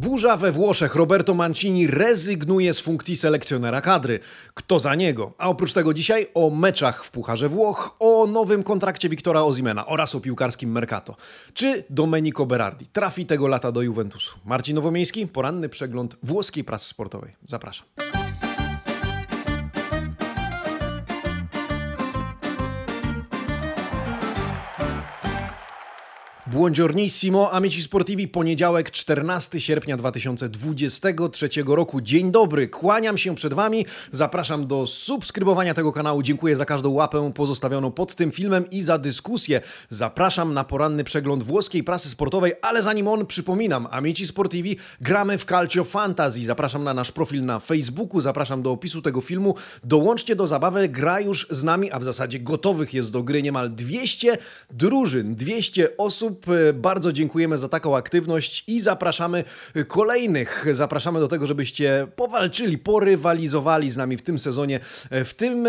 Burza we Włoszech. Roberto Mancini rezygnuje z funkcji selekcjonera kadry. Kto za niego? A oprócz tego dzisiaj o meczach w Pucharze Włoch, o nowym kontrakcie Wiktora Ozimena oraz o piłkarskim Mercato. Czy Domenico Berardi trafi tego lata do Juventusu? Marcin Nowomiejski, poranny przegląd włoskiej prasy sportowej. Zapraszam. Buongiornissimo, amici sportivi, poniedziałek 14 sierpnia 2023 roku. Dzień dobry, kłaniam się przed Wami, zapraszam do subskrybowania tego kanału, dziękuję za każdą łapę pozostawioną pod tym filmem i za dyskusję. Zapraszam na poranny przegląd włoskiej prasy sportowej, ale zanim on, przypominam, amici sportivi, gramy w Calcio Fantasy. Zapraszam na nasz profil na Facebooku, zapraszam do opisu tego filmu. Dołączcie do zabawy, gra już z nami, a w zasadzie gotowych jest do gry niemal 200 drużyn, 200 osób, E, bardzo dziękujemy za taką aktywność i zapraszamy kolejnych. Zapraszamy do tego, żebyście powalczyli, porywalizowali z nami w tym sezonie, e, w tym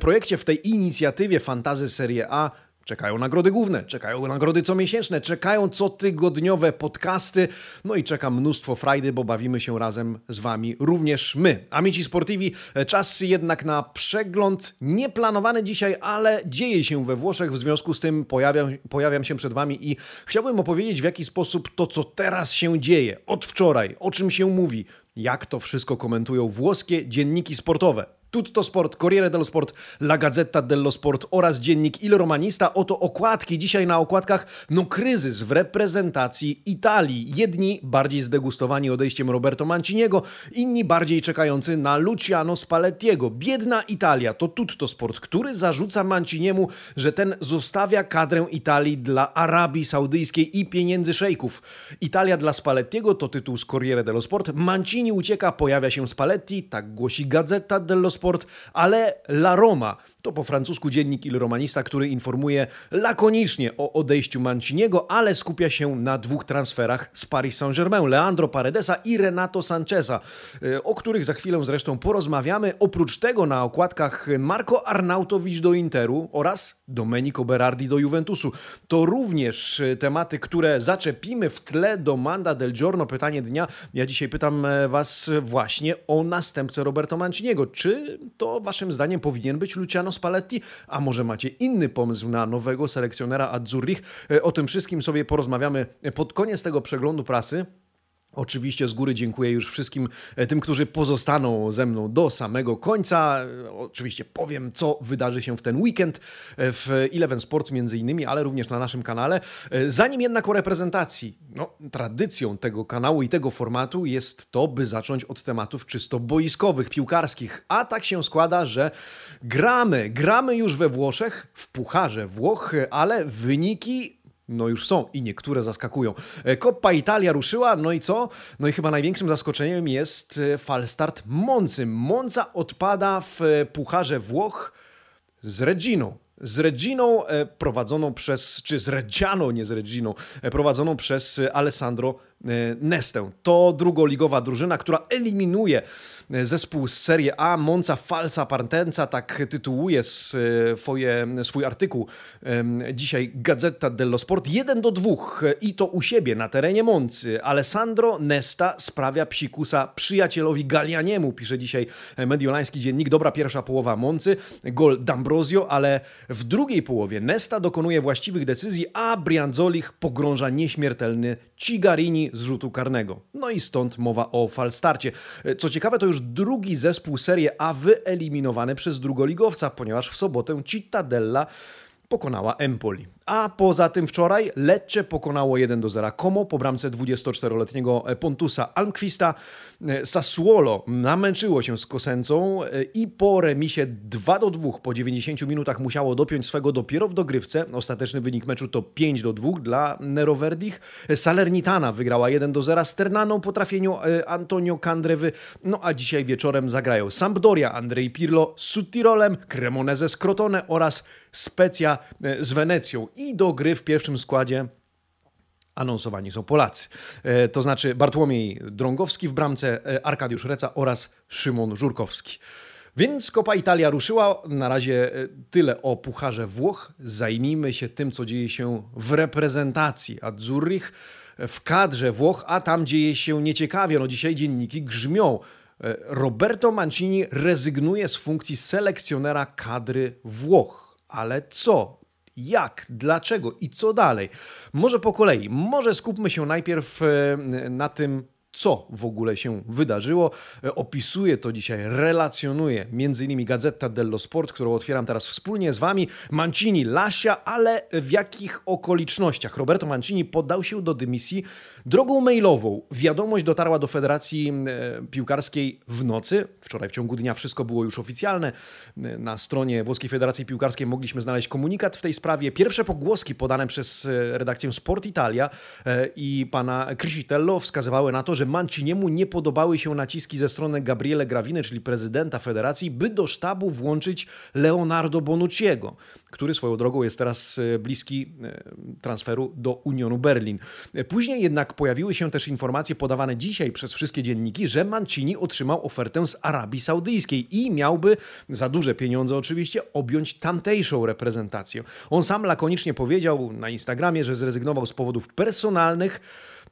projekcie, w tej inicjatywie Fantazy Serie A Czekają nagrody główne, czekają nagrody comiesięczne, czekają cotygodniowe podcasty, no i czeka mnóstwo frajdy, bo bawimy się razem z Wami również my. Amici Sportivi, czas jednak na przegląd nieplanowany dzisiaj, ale dzieje się we Włoszech, w związku z tym pojawiam, pojawiam się przed Wami i chciałbym opowiedzieć w jaki sposób to, co teraz się dzieje, od wczoraj, o czym się mówi, jak to wszystko komentują włoskie dzienniki sportowe. Tutto Sport, Corriere dello Sport, La Gazzetta dello Sport oraz dziennik Il Romanista. Oto okładki. Dzisiaj na okładkach no kryzys w reprezentacji Italii. Jedni bardziej zdegustowani odejściem Roberto Manciniego, inni bardziej czekający na Luciano Spallettiego. Biedna Italia to Tutto Sport, który zarzuca Manciniemu, że ten zostawia kadrę Italii dla Arabii Saudyjskiej i pieniędzy szejków. Italia dla Spallettiego to tytuł z Corriere dello Sport. Mancini ucieka, pojawia się Spalletti, tak głosi Gazzetta dello Sport Sport, ale La Roma to po francusku dziennik Il Romanista, który informuje lakonicznie o odejściu Manciniego, ale skupia się na dwóch transferach z Paris Saint-Germain, Leandro Paredesa i Renato Sancheza, e, o których za chwilę zresztą porozmawiamy. Oprócz tego na okładkach Marco Arnautowicz do Interu oraz Domenico Berardi do Juventusu. To również e, tematy, które zaczepimy w tle do Manda del Giorno. Pytanie dnia. Ja dzisiaj pytam e, Was właśnie o następcę Roberto Manciniego. Czy to Waszym zdaniem powinien być Luciano Spalletti, a może macie inny pomysł na nowego selekcjonera Azzurrich. E, o tym wszystkim sobie porozmawiamy pod koniec tego przeglądu prasy. Oczywiście z góry dziękuję już wszystkim e, tym, którzy pozostaną ze mną do samego końca. E, oczywiście powiem, co wydarzy się w ten weekend w Eleven Sports między innymi, ale również na naszym kanale. Zanim jednak o reprezentacji, no, tradycją tego kanału i tego formatu jest to, by zacząć od tematów czysto boiskowych, piłkarskich. A tak się składa, że gramy, gramy już we Włoszech, w Pucharze Włoch, ale wyniki no już są i niektóre zaskakują. E, Coppa Italia ruszyła, no i co? No i chyba największym zaskoczeniem jest e, falstart Moncy. Monza odpada w e, Pucharze Włoch z Reginą z Reginą prowadzoną przez, czy z Reggiano, nie z Reginą, prowadzoną przez Alessandro Nestę. To drugoligowa drużyna, która eliminuje zespół z Serie A, Monza Falsa Partenza, tak tytułuje swoje, swój artykuł dzisiaj Gazeta dello Sport. 1 do 2 i to u siebie na terenie Moncy. Alessandro Nesta sprawia psikusa przyjacielowi Galianiemu, pisze dzisiaj mediolański dziennik. Dobra pierwsza połowa Moncy, gol D'Ambrosio, ale w drugiej połowie Nesta dokonuje właściwych decyzji, a Brianzolich pogrąża nieśmiertelny Cigarini z rzutu karnego. No i stąd mowa o falstarcie. Co ciekawe, to już drugi zespół Serie A wyeliminowany przez drugoligowca, ponieważ w sobotę Cittadella pokonała Empoli. A poza tym wczoraj Lecce pokonało 1 do 0 Como po bramce 24-letniego Pontusa Almquista. Sassuolo namęczyło się z Kosencą e, i po remisie 2 do 2 po 90 minutach musiało dopiąć swego dopiero w dogrywce. Ostateczny wynik meczu to 5 do 2 dla Neroverdich. Salernitana wygrała 1 do 0 z Ternaną po trafieniu e, Antonio Candrewy. No a dzisiaj wieczorem zagrają Sampdoria, Andrzej Pirlo z Suttirolem, Cremonese z Crotone oraz Specja e, z Wenecją. I do gry w pierwszym składzie anonsowani są Polacy. E, to znaczy Bartłomiej Drągowski w bramce, e, Arkadiusz Reca oraz Szymon Żurkowski. Więc Copa Italia ruszyła. Na razie tyle o Pucharze Włoch. Zajmijmy się tym, co dzieje się w reprezentacji Azzurrich, w kadrze Włoch, a tam dzieje się nieciekawie. No dzisiaj dzienniki grzmią. Roberto Mancini rezygnuje z funkcji selekcjonera kadry Włoch. Ale co? Jak? Dlaczego? I co dalej? Może po kolei. Może skupmy się najpierw e, na tym, co w ogóle się wydarzyło. E, opisuje to dzisiaj, relacjonuje m.in. Gazeta dello Sport, którą otwieram teraz wspólnie z Wami. Mancini, Lasia, ale w jakich okolicznościach? Roberto Mancini poddał się do dymisji drogą mailową. Wiadomość dotarła do Federacji e, Piłkarskiej w nocy. Wczoraj w ciągu dnia wszystko było już oficjalne. E, na stronie Włoskiej Federacji Piłkarskiej mogliśmy znaleźć komunikat w tej sprawie. Pierwsze pogłoski podane przez redakcję Sport Italia i pana Crisitello wskazywały na to, że Manciniemu nie podobały się naciski ze strony Gabriele Graviny, czyli prezydenta federacji, by do sztabu włączyć Leonardo Bonucciego, który swoją drogą jest teraz e, bliski e, transferu do Unionu Berlin. Później jednak pojawiły się też informacje podawane dzisiaj przez wszystkie dzienniki, że Mancini otrzymał ofertę z Arabii Saudyjskiej i miałby za duże pieniądze oczywiście objąć tamtejszą reprezentację. On sam lakonicznie powiedział na Instagramie, że zrezygnował z powodów personalnych.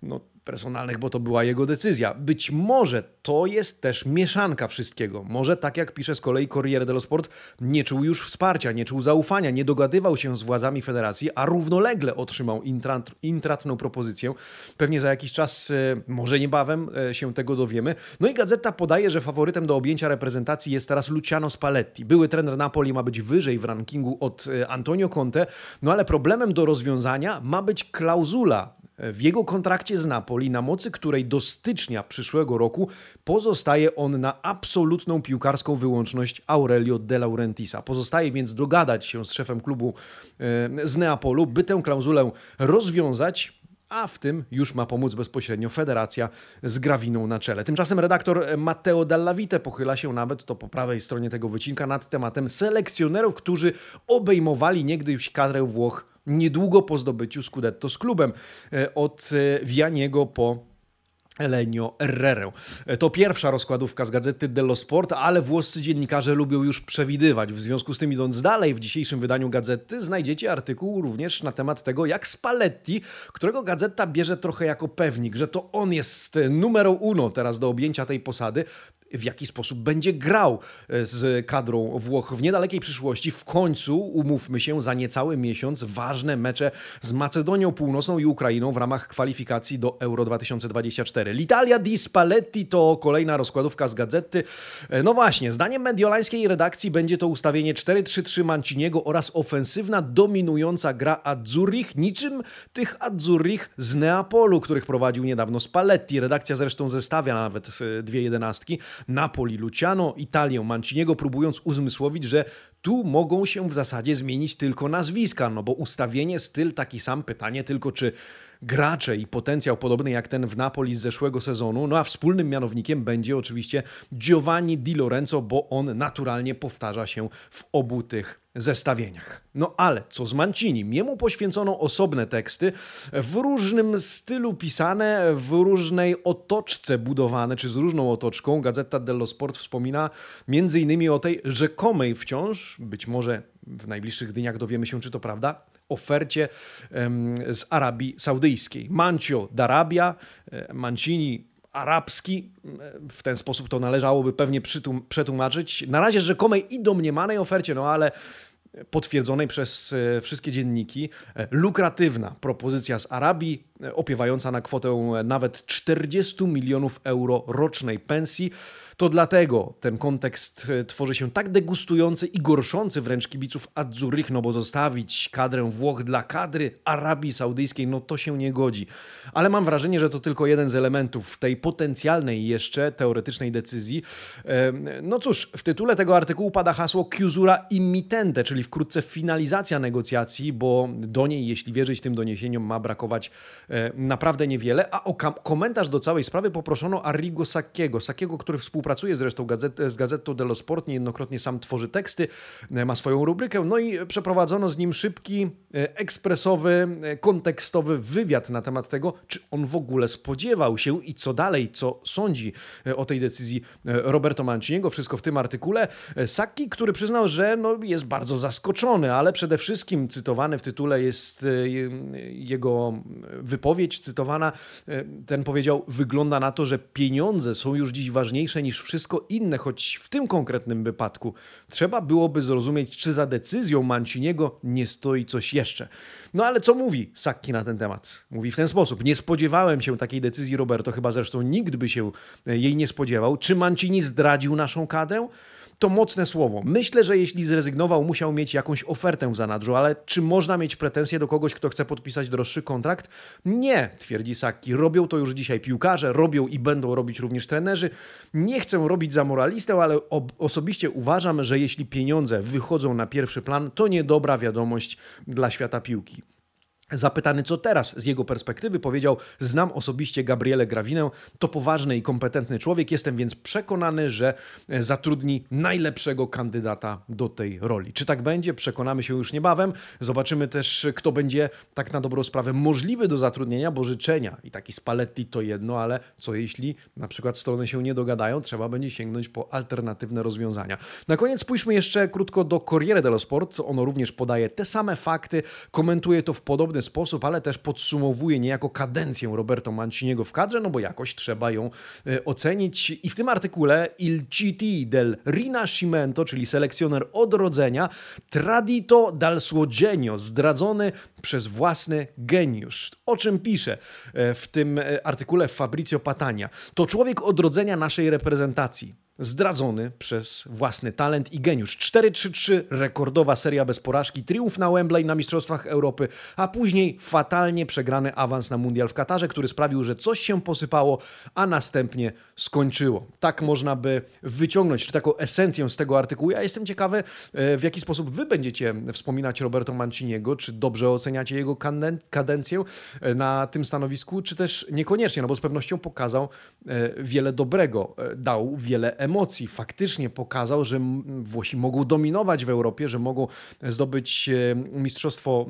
No, personalnych, bo to była jego decyzja. Być może to jest też mieszanka wszystkiego. Może tak jak pisze z kolei Corriere dello Sport, nie czuł już wsparcia, nie czuł zaufania, nie dogadywał się z władzami federacji, a równolegle otrzymał intrat, intratną propozycję. Pewnie za jakiś czas, e, może niebawem e, się tego dowiemy. No i gazeta podaje, że faworytem do objęcia reprezentacji jest teraz Luciano Spalletti. Były trener Napoli ma być wyżej w rankingu od e, Antonio Conte, no ale problemem do rozwiązania ma być klauzula w jego kontrakcie z Napoli, na mocy której do stycznia przyszłego roku pozostaje on na absolutną piłkarską wyłączność Aurelio De Laurentisa. Pozostaje więc dogadać się z szefem klubu e, z Neapolu, by tę klauzulę rozwiązać a w tym już ma pomóc bezpośrednio federacja z Grawiną na czele. Tymczasem redaktor Matteo Dallavite pochyla się nawet, to po prawej stronie tego wycinka, nad tematem selekcjonerów, którzy obejmowali niegdyś kadrę Włoch niedługo po zdobyciu Scudetto z klubem. E, od e, Vianiego po Elenio Herrerę. E, to pierwsza rozkładówka z gazety dello Sport, ale włoscy dziennikarze lubią już przewidywać. W związku z tym, idąc dalej, w dzisiejszym wydaniu gazety znajdziecie artykuł również na temat tego, jak Spalletti, którego gazeta bierze trochę jako pewnik, że to on jest numerą uno teraz do objęcia tej posady, w jaki sposób będzie grał e, z kadrą Włoch w niedalekiej przyszłości. W końcu, umówmy się, za niecały miesiąc ważne mecze z Macedonią Północną i Ukrainą w ramach kwalifikacji do Euro 2024. L'Italia di Spalletti to kolejna rozkładówka z gazety. E, no właśnie, zdaniem mediolańskiej redakcji będzie to ustawienie 4-3-3 Manciniego oraz ofensywna, dominująca gra Azzurrich, niczym tych Azzurrich z Neapolu, których prowadził niedawno Spalletti. Redakcja zresztą zestawia nawet dwie jedenastki. Napoli, Luciano, Italię, Manciniego, próbując uzmysłowić, że tu mogą się w zasadzie zmienić tylko nazwiska, no bo ustawienie, styl taki sam, pytanie tylko czy gracze i potencjał podobny jak ten w Napoli z zeszłego sezonu. No a wspólnym mianownikiem będzie oczywiście Giovanni Di Lorenzo, bo on naturalnie powtarza się w obu tych zestawieniach. No ale co z Mancinim? Jemu poświęcono osobne teksty, w różnym stylu pisane, w różnej otoczce budowane, czy z różną otoczką. Gazeta dello Sport wspomina między innymi o tej rzekomej wciąż, być może w najbliższych dniach dowiemy się, czy to prawda, ofercie z Arabii Saudyjskiej. Mancio d'Arabia, e, Mancini arabski, w ten sposób to należałoby pewnie przetłumaczyć. Na razie rzekomej i domniemanej ofercie, no ale potwierdzonej przez e, wszystkie dzienniki. E, lukratywna propozycja z Arabii, opiewająca na kwotę nawet 40 milionów euro rocznej pensji. To dlatego ten kontekst e, tworzy się tak degustujący i gorszący wręcz kibiców Azzurrych, no bo zostawić kadrę Włoch dla kadry Arabii Saudyjskiej, no to się nie godzi. Ale mam wrażenie, że to tylko jeden z elementów tej potencjalnej jeszcze teoretycznej decyzji. No cóż, w tytule tego artykułu pada hasło chiusura immitente, czyli wkrótce finalizacja negocjacji, bo do niej, jeśli wierzyć tym doniesieniom, ma brakować naprawdę niewiele, a o komentarz do całej sprawy poproszono Arrigo Sacchiego, Sacchiego, który współpracuje zresztą gazet, z Gazetą dello Sport, niejednokrotnie sam tworzy teksty, ma swoją rubrykę, no i przeprowadzono z nim szybki, ekspresowy, kontekstowy wywiad na temat tego, czy on w ogóle spodziewał się i co dalej, co sądzi o tej decyzji Roberto Manciniego. Wszystko w tym artykule. Sacchi, który przyznał, że no, jest bardzo zaskoczony, ale przede wszystkim cytowany w tytule jest e, jego wypowiedź cytowana. E, ten powiedział: Wygląda na to, że pieniądze są już dziś ważniejsze niż wszystko inne, choć w tym konkretnym wypadku trzeba byłoby zrozumieć, czy za decyzją Manciniego nie stoi coś jeszcze. No ale co mówi Sakki na ten temat? Mówi w ten sposób: Nie spodziewałem się takiej decyzji, Roberto, chyba zresztą nikt by się e, jej nie spodziewał. Czy Mancini zdradził naszą kadrę? To mocne słowo. Myślę, że jeśli zrezygnował, musiał mieć jakąś ofertę w zanadrzu, ale czy można mieć pretensje do kogoś, kto chce podpisać droższy kontrakt? Nie, twierdzi Saki. Robią to już dzisiaj piłkarze, robią i będą robić również trenerzy. Nie chcę robić za moralistę, ale osobiście uważam, że jeśli pieniądze wychodzą na pierwszy plan, to niedobra wiadomość dla świata piłki. Zapytany co teraz z jego perspektywy, powiedział: Znam osobiście Gabriele Grawinę, to poważny i kompetentny człowiek, jestem więc przekonany, że e, zatrudni najlepszego kandydata do tej roli. Czy tak będzie? Przekonamy się już niebawem. Zobaczymy też, kto będzie tak na dobrą sprawę możliwy do zatrudnienia, bo życzenia i taki Spalletti to jedno, ale co jeśli na przykład strony się nie dogadają, trzeba będzie sięgnąć po alternatywne rozwiązania. Na koniec spójrzmy jeszcze krótko do Corriere dello Sport. Ono również podaje te same fakty, komentuje to w podobny sposób, ale też podsumowuje niejako kadencję Roberto Manciniego w kadrze, no bo jakoś trzeba ją e, ocenić. I w tym artykule Il GT del Rinascimento, czyli selekcjoner odrodzenia, tradito dal suo genio, zdradzony przez własny geniusz. O czym pisze e, w tym e, artykule Fabrizio Patania? To człowiek odrodzenia naszej reprezentacji zdradzony przez własny talent i geniusz. 4-3-3, rekordowa seria bez porażki, triumf na Wembley na Mistrzostwach Europy, a później fatalnie przegrany awans na Mundial w Katarze, który sprawił, że coś się posypało, a następnie skończyło. Tak można by wyciągnąć taką esencję z tego artykułu. Ja jestem ciekawy, e, w jaki sposób wy będziecie wspominać Roberto Manciniego, czy dobrze oceniacie jego kadencję e, na tym stanowisku, czy też niekoniecznie, no bo z pewnością pokazał e, wiele dobrego, dał wiele emocji. Faktycznie pokazał, że Włosi mogą dominować w Europie, że mogą zdobyć e, mistrzostwo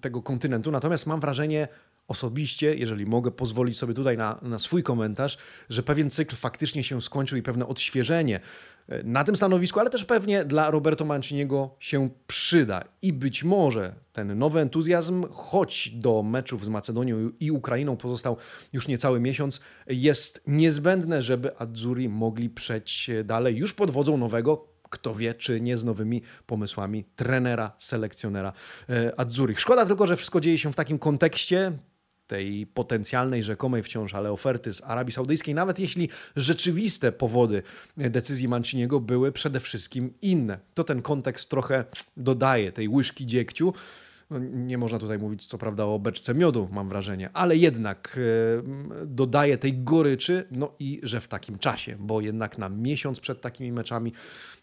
tego kontynentu. Natomiast mam wrażenie, osobiście, jeżeli mogę pozwolić sobie tutaj na, na swój komentarz, że pewien cykl faktycznie się skończył i pewne odświeżenie e, na tym stanowisku, ale też pewnie dla Roberto Manciniego się przyda. I być może ten nowy entuzjazm, choć do meczów z Macedonią i Ukrainą pozostał już niecały miesiąc, jest niezbędne, żeby Azzurri mogli przejść dalej już pod wodzą nowego, kto wie, czy nie z nowymi pomysłami trenera, selekcjonera e, Azzurri. Szkoda tylko, że wszystko dzieje się w takim kontekście, tej potencjalnej, rzekomej wciąż, ale oferty z Arabii Saudyjskiej, nawet jeśli rzeczywiste powody decyzji Manciniego były przede wszystkim inne. To ten kontekst trochę dodaje tej łyżki dziegciu. No, nie można tutaj mówić, co prawda, o beczce miodu, mam wrażenie, ale jednak e, dodaje tej goryczy, no i że w takim czasie, bo jednak na miesiąc przed takimi meczami,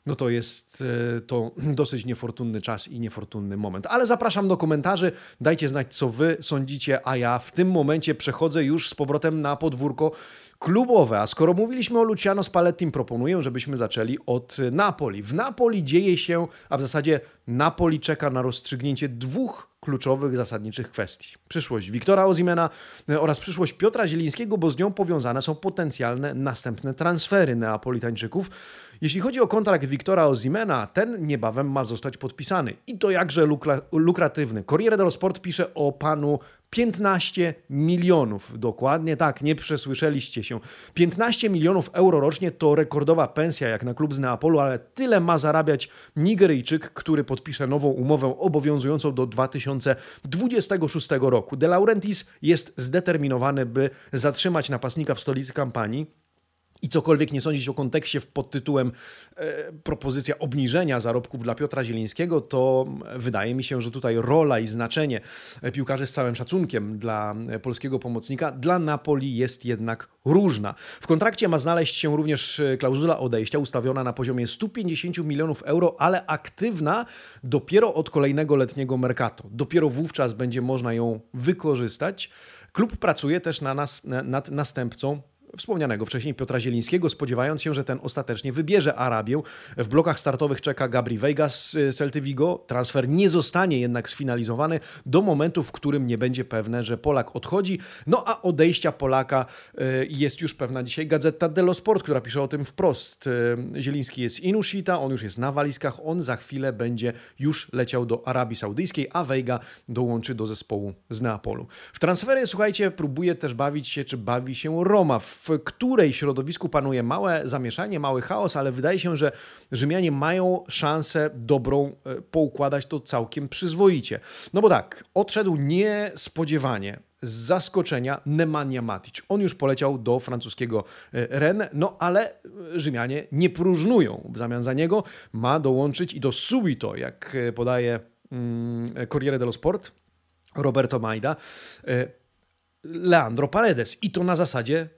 no to jest e, to dosyć niefortunny czas i niefortunny moment. Ale zapraszam do komentarzy, dajcie znać, co wy sądzicie, a ja w tym momencie przechodzę już z powrotem na podwórko klubowe. A skoro mówiliśmy o Luciano Spallettim, proponuję, żebyśmy zaczęli od Napoli. W Napoli dzieje się, a w zasadzie Napoli czeka na rozstrzygnięcie dwóch kluczowych, zasadniczych kwestii. Przyszłość Wiktora Ozimena e, oraz przyszłość Piotra Zielińskiego, bo z nią powiązane są potencjalne następne transfery Neapolitańczyków. Jeśli chodzi o kontrakt Wiktora Ozimena, ten niebawem ma zostać podpisany i to jakże lukratywny. Corriere dello Sport pisze o panu 15 milionów, dokładnie tak, nie przesłyszeliście się. 15 milionów euro rocznie to rekordowa pensja jak na klub z Neapolu, ale tyle ma zarabiać Nigeryjczyk, który podpisze nową umowę obowiązującą do 2026 roku. De Laurentiis jest zdeterminowany, by zatrzymać napastnika w stolicy kampanii I cokolwiek nie sądzić o kontekście pod tytułem e, propozycja obniżenia zarobków dla Piotra Zielińskiego, to wydaje mi się, że tutaj rola i znaczenie piłkarzy z całym szacunkiem dla polskiego pomocnika dla Napoli jest jednak różna. W kontrakcie ma znaleźć się również klauzula odejścia ustawiona na poziomie 150 milionów euro, ale aktywna dopiero od kolejnego letniego mercato. Dopiero wówczas będzie można ją wykorzystać. Klub pracuje też na nas, nad następcą wspomnianego wcześniej Piotra Zielińskiego, spodziewając się, że ten ostatecznie wybierze Arabię. W blokach startowych czeka Gabri Veiga z y, Celty Vigo. Transfer nie zostanie jednak sfinalizowany do momentu, w którym nie będzie pewne, że Polak odchodzi. No a odejścia Polaka y, jest już pewna dzisiaj Gazeta dello Sport, która pisze o tym wprost. Y, Zieliński jest Inushita, on już jest na walizkach, on za chwilę będzie już leciał do Arabii Saudyjskiej, a Veiga dołączy do zespołu z Neapolu. W transfery, słuchajcie, próbuje też bawić się, czy bawi się Roma w w której środowisku panuje małe zamieszanie, mały chaos, ale wydaje się, że Rzymianie mają szansę dobrą e, poukładać to całkiem przyzwoicie. No bo tak, odszedł niespodziewanie z zaskoczenia Nemanja Matic. On już poleciał do francuskiego e, Rennes, no ale Rzymianie nie próżnują. W zamian za niego ma dołączyć i do Subito, jak e, podaje mm, Corriere dello Sport, Roberto Maida, Leandro Paredes. I to na zasadzie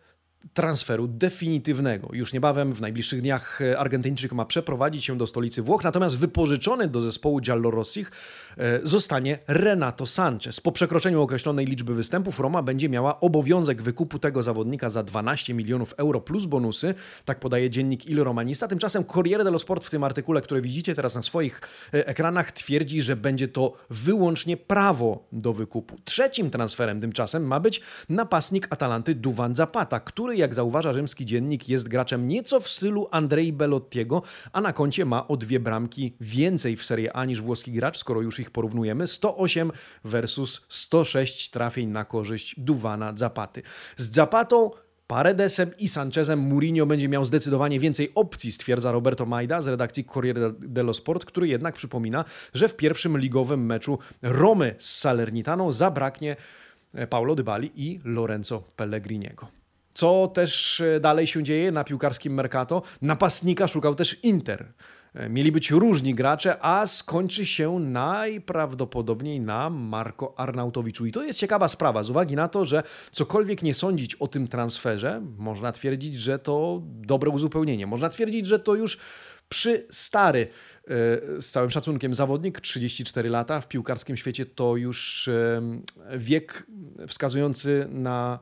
transferu definitywnego. Już niebawem, w najbliższych dniach, e, Argentyńczyk ma przeprowadzić się do stolicy Włoch, natomiast wypożyczony do zespołu Giallorossich e, zostanie Renato Sanchez. Po przekroczeniu określonej liczby występów Roma będzie miała obowiązek wykupu tego zawodnika za 12 milionów euro plus bonusy, tak podaje dziennik Il Romanista. Tymczasem Corriere dello Sport w tym artykule, który widzicie teraz na swoich e, ekranach, twierdzi, że będzie to wyłącznie prawo do wykupu. Trzecim transferem tymczasem ma być napastnik Atalanty Duvan Zapata, który który, jak zauważa rzymski dziennik, jest graczem nieco w stylu Andrei Bellottiego, a na koncie ma o dwie bramki więcej w Serie A niż włoski gracz, skoro już ich porównujemy. 108 versus 106 trafień na korzyść Duwana Zapaty. Z Zapatą Paredesem i Sanchezem Mourinho będzie miał zdecydowanie więcej opcji, stwierdza Roberto Maida z redakcji Corriere dello Sport, który jednak przypomina, że w pierwszym ligowym meczu Romy z Salernitaną zabraknie Paulo Dybali i Lorenzo Pellegriniego. Co też e, dalej się dzieje na piłkarskim Mercato? Napastnika szukał też Inter. E, mieli być różni gracze, a skończy się najprawdopodobniej na Marco Arnautowiczu. I to jest ciekawa sprawa, z uwagi na to, że cokolwiek nie sądzić o tym transferze, można twierdzić, że to dobre uzupełnienie. Można twierdzić, że to już przy stary, e, z całym szacunkiem, zawodnik, 34 lata w piłkarskim świecie to już wiek wskazujący na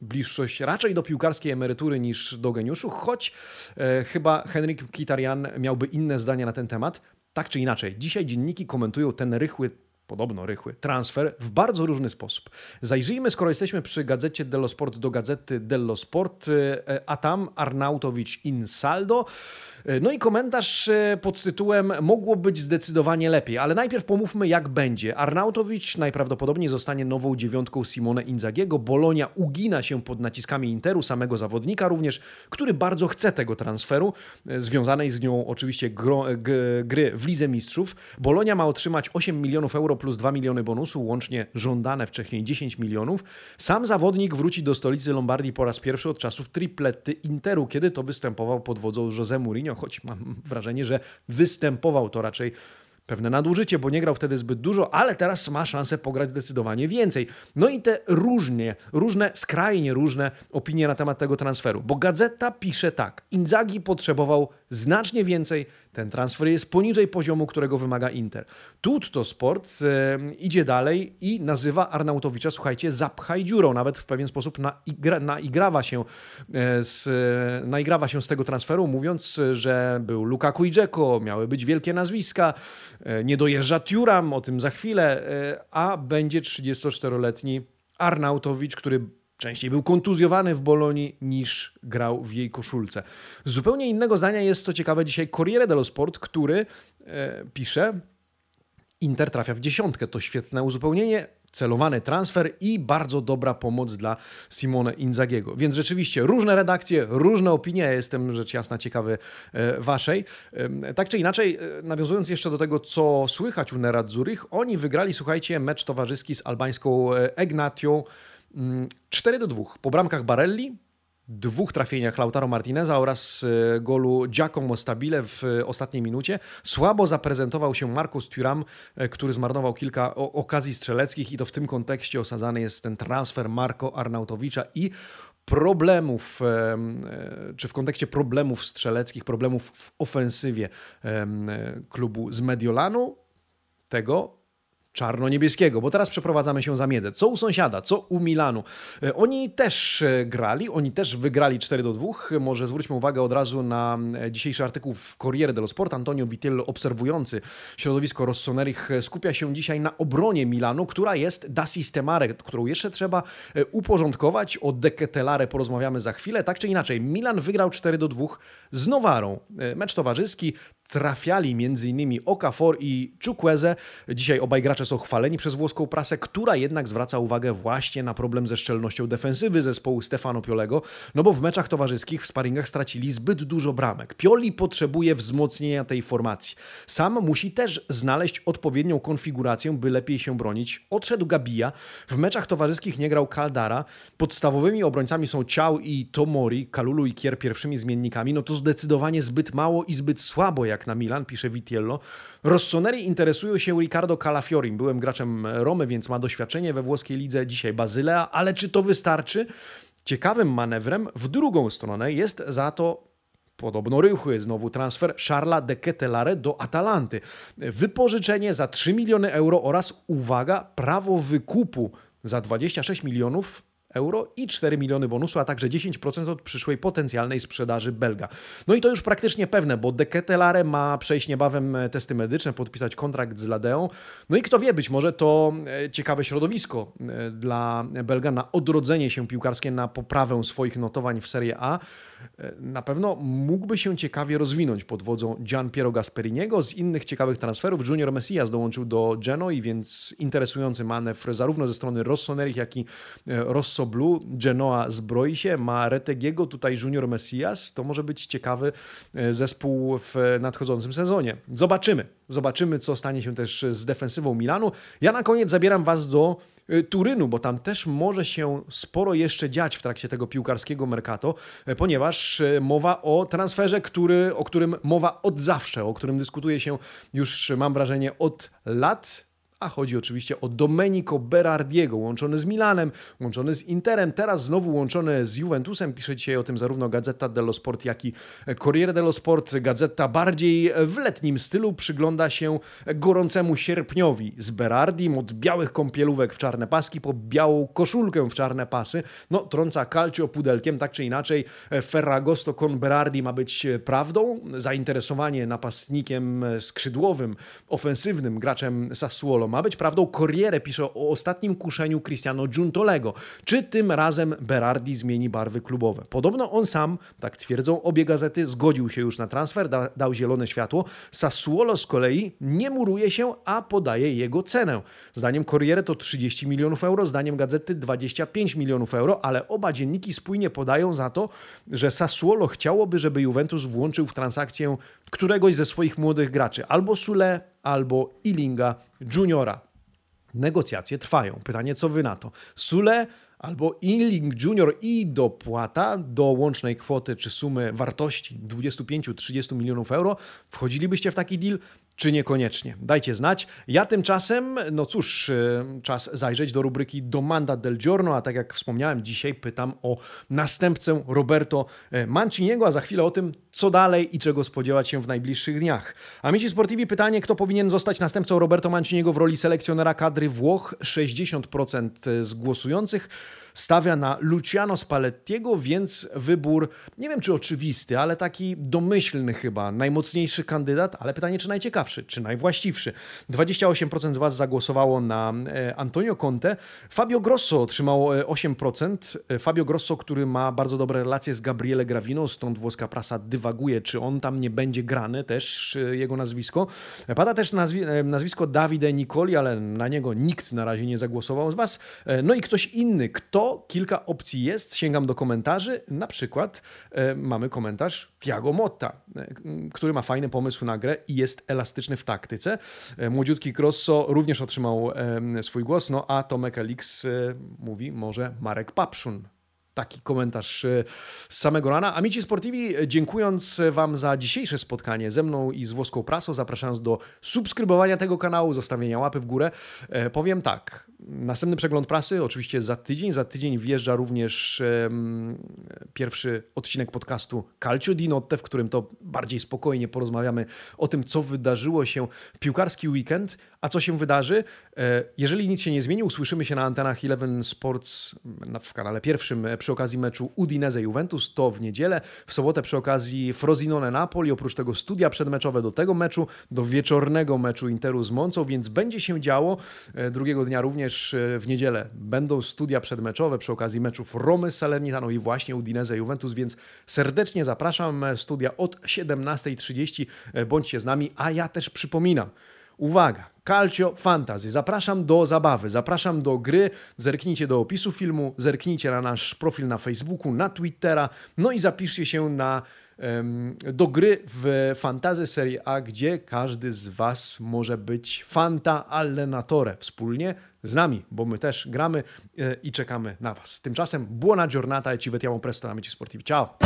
bliższość raczej do piłkarskiej emerytury niż do geniuszu, choć e, chyba Henryk Kitarian miałby inne zdania na ten temat. Tak czy inaczej, dzisiaj dzienniki komentują ten rychły podobno rychły, transfer w bardzo różny sposób. Zajrzyjmy, skoro jesteśmy przy gazecie Dello Sport, do gazety Dello Sport, e, a tam Arnautowicz in saldo. E, no i komentarz e, pod tytułem Mogło być zdecydowanie lepiej, ale najpierw pomówmy jak będzie. Arnautowicz najprawdopodobniej zostanie nową dziewiątką Simone Inzagiego. Bolonia ugina się pod naciskami Interu, samego zawodnika również, który bardzo chce tego transferu, e, związanej z nią oczywiście gry w Lidze Mistrzów. Bolonia ma otrzymać 8 milionów euro plus 2 miliony bonusu, łącznie żądane wcześniej 10 milionów. Sam zawodnik wróci do stolicy Lombardii po raz pierwszy od czasów triplety Interu, kiedy to występował pod wodzą José Mourinho choć mam wrażenie, że występował to raczej pewne nadużycie, bo nie grał wtedy zbyt dużo, ale teraz ma szansę pograć zdecydowanie więcej. No i te różnie, różne, skrajnie różne opinie na temat tego transferu, bo gazeta pisze tak: Inzaghi potrzebował znacznie więcej ten transfer jest poniżej poziomu, którego wymaga Inter. Tutto Sport e, idzie dalej i nazywa Arnautowicza, słuchajcie, zapchaj dziurą. Nawet w pewien sposób naigra, naigrawa, się e, z, naigrawa się z tego transferu, mówiąc, że był Lukaku i Dzeko, miały być wielkie nazwiska, e, nie dojeżdża Turam, o tym za chwilę, e, a będzie 34-letni Arnautowicz, który Częściej był kontuzjowany w Bolonii niż grał w jej koszulce. Zupełnie innego zdania jest, co ciekawe, dzisiaj Corriere dello Sport, który e, pisze: Inter trafia w dziesiątkę. To świetne uzupełnienie, celowany transfer i bardzo dobra pomoc dla Simone Inzagiego. Więc rzeczywiście różne redakcje, różne opinie. Ja jestem rzecz jasna ciekawy e, waszej. Tak czy inaczej, e, nawiązując jeszcze do tego, co słychać u Nerazzurich, oni wygrali, słuchajcie, mecz towarzyski z albańską Egnatią 4 mm, do 2 po bramkach Barelli, dwóch trafieniach Lautaro Martineza oraz e, golu Giacomo Stabile w ostatniej minucie. Słabo zaprezentował się Marcus Thuram, e, który zmarnował kilka okazji strzeleckich i to w tym kontekście osadzany jest ten transfer Marco Arnautowicza i problemów, czy w kontekście problemów strzeleckich, problemów w ofensywie klubu z Mediolanu, tego czarno-niebieskiego, bo teraz przeprowadzamy się za miedzę. Co u sąsiada, co u Milanu. E, oni też e, grali, oni też wygrali 4 do 2. Może zwróćmy uwagę od razu na e, dzisiejszy artykuł w Corriere dello Sport. Antonio Vitello, obserwujący środowisko Rossonerich, skupia się dzisiaj na obronie Milanu, która jest da sistemare, którą jeszcze trzeba uporządkować. O Deketelare porozmawiamy za chwilę. Tak czy inaczej, Milan wygrał 4 do 2 z Nowarą. Mecz towarzyski, trafiali m.in. Okafor i Chukwueze. Dzisiaj obaj gracze są chwaleni przez włoską prasę, która jednak zwraca uwagę właśnie na problem ze szczelnością defensywy zespołu Stefano Piolego, no bo w meczach towarzyskich w sparingach stracili zbyt dużo bramek. Pioli potrzebuje wzmocnienia tej formacji. Sam musi też znaleźć odpowiednią konfigurację, by lepiej się bronić. Odszedł Gabija, w meczach towarzyskich nie grał Caldara, podstawowymi obrońcami są Ciao i Tomori, Kalulu i Kier pierwszymi zmiennikami, no to zdecydowanie zbyt mało i zbyt słabo jak na Milan, pisze Vitiello. Rossoneri interesują się Riccardo Calafiorim. Byłem graczem Romy, więc ma doświadczenie we włoskiej lidze, dzisiaj Bazylea, ale czy to wystarczy? Ciekawym manewrem w drugą stronę jest za to Podobno rychły znowu transfer Charla de Ketelare do Atalanty. Wypożyczenie za 3 miliony euro oraz, uwaga, prawo wykupu za 26 milionów euro i 4 miliony bonusu, a także 10% od przyszłej potencjalnej sprzedaży Belga. No i to już praktycznie pewne, bo De Ketelare ma przejść niebawem testy medyczne, podpisać kontrakt z Ladeą. No i kto wie, być może to e, ciekawe środowisko e, dla Belga na odrodzenie się piłkarskie, na poprawę swoich notowań w Serie A. E, na pewno mógłby się ciekawie rozwinąć pod wodzą Gian Piero Gasperiniego. Z innych ciekawych transferów Junior Messias dołączył do Genoi, więc interesujący manewr zarówno ze strony Rossonerich, jak i Rosso Blue, Genoa zbroi się, ma Retegiego, tutaj Junior Messias. To może być ciekawy e, zespół w nadchodzącym sezonie. Zobaczymy. Zobaczymy, co stanie się też z defensywą Milanu. Ja na koniec zabieram Was do e, Turynu, bo tam też może się sporo jeszcze dziać w trakcie tego piłkarskiego mercato, e, ponieważ mowa o transferze, który, o którym mowa od zawsze, o którym dyskutuje się już, mam wrażenie, od lat a chodzi oczywiście o Domenico Berardiego, łączony z Milanem, łączony z Interem, teraz znowu łączony z Juventusem. Pisze dzisiaj o tym zarówno Gazeta dello Sport, jak i Corriere dello Sport. Gazeta bardziej w letnim stylu przygląda się gorącemu sierpniowi z Berardim, od białych kąpielówek w czarne paski po białą koszulkę w czarne pasy. No, trąca calcio pudelkiem, tak czy inaczej. Ferragosto con Berardi ma być prawdą. Zainteresowanie napastnikiem skrzydłowym, ofensywnym graczem Sassuolo ma być prawdą. Corriere pisze o ostatnim kuszeniu Cristiano Giuntolego. Czy tym razem Berardi zmieni barwy klubowe? Podobno on sam, tak twierdzą obie gazety, zgodził się już na transfer, da, dał zielone światło. Sassuolo z kolei nie muruje się, a podaje jego cenę. Zdaniem Corriere to 30 milionów euro, zdaniem gazety 25 milionów euro, ale oba dzienniki spójnie podają za to, że Sassuolo chciałoby, żeby Juventus włączył w transakcję któregoś ze swoich młodych graczy, albo Sule, albo Ilinga Juniora. Negocjacje trwają. Pytanie, co wy na to? Sule albo Inling Junior i dopłata do łącznej kwoty czy sumy wartości 25-30 milionów euro. Wchodzilibyście w taki deal? Czy niekoniecznie? Dajcie znać. Ja tymczasem, no cóż, y, czas zajrzeć do rubryki Domanda del Giorno, a tak jak wspomniałem, dzisiaj pytam o następcę Roberto e, Manciniego, a za chwilę o tym, co dalej i czego spodziewać się w najbliższych dniach. Amici Sportivi pytanie, kto powinien zostać następcą Roberto Manciniego w roli selekcjonera kadry Włoch? 60% z głosujących stawia na Luciano Spallettiego, więc wybór, nie wiem czy oczywisty, ale taki domyślny chyba, najmocniejszy kandydat, ale pytanie czy najciekawszy, czy najwłaściwszy. 28% z Was zagłosowało na e, Antonio Conte. Fabio Grosso otrzymał 8%. E, Fabio Grosso, który ma bardzo dobre relacje z Gabriele Gravino, stąd włoska prasa dywaguje, czy on tam nie będzie grany, też e, jego nazwisko. Pada też nazwi nazwisko Davide Nicoli, ale na niego nikt na razie nie zagłosował z Was. No i ktoś inny, kto kilka opcji jest, sięgam do komentarzy. Na przykład e, mamy komentarz Tiago Motta, e, który ma fajny pomysł na grę i jest elastyczny w taktyce. E, młodziutki Crosso również otrzymał swój głos, no a Tomek Elix mówi może Marek Papszun taki komentarz e, z samego rana. Amici Sportivi, dziękując Wam za dzisiejsze spotkanie ze mną i z włoską prasą, zapraszając do subskrybowania tego kanału, zostawienia łapy w górę, e, powiem tak. Następny przegląd prasy, oczywiście za tydzień. Za tydzień wjeżdża również um, pierwszy odcinek podcastu Calcio di Notte, w którym to bardziej spokojnie porozmawiamy o tym, co wydarzyło się w piłkarski weekend, a co się wydarzy. E, jeżeli nic się nie zmieni, usłyszymy się na antenach Eleven Sports w kanale pierwszym przy okazji meczu Udinese-Juventus, to w niedzielę. W sobotę przy okazji Frosinone-Napoli, oprócz tego studia przedmeczowe do tego meczu, do wieczornego meczu Interu z Moncą, więc będzie się działo. E, drugiego dnia również e, w niedzielę będą studia przedmeczowe przy okazji meczów Romy z Salernitaną i właśnie Udinese-Juventus, więc serdecznie zapraszam. Studia od 17.30. Bądźcie z nami, a ja też przypominam, Uwaga, Calcio Fantasy. Zapraszam do zabawy, zapraszam do gry. Zerknijcie do opisu filmu, zerknijcie na nasz profil na Facebooku, na Twittera, no i zapiszcie się na, do gry w Fantasy Serie A, gdzie każdy z Was może być Fanta Allenatore wspólnie z nami, bo my też gramy e, i czekamy na Was. Tymczasem buona giornata e ci vediamo presto amici sportivi. Ciao!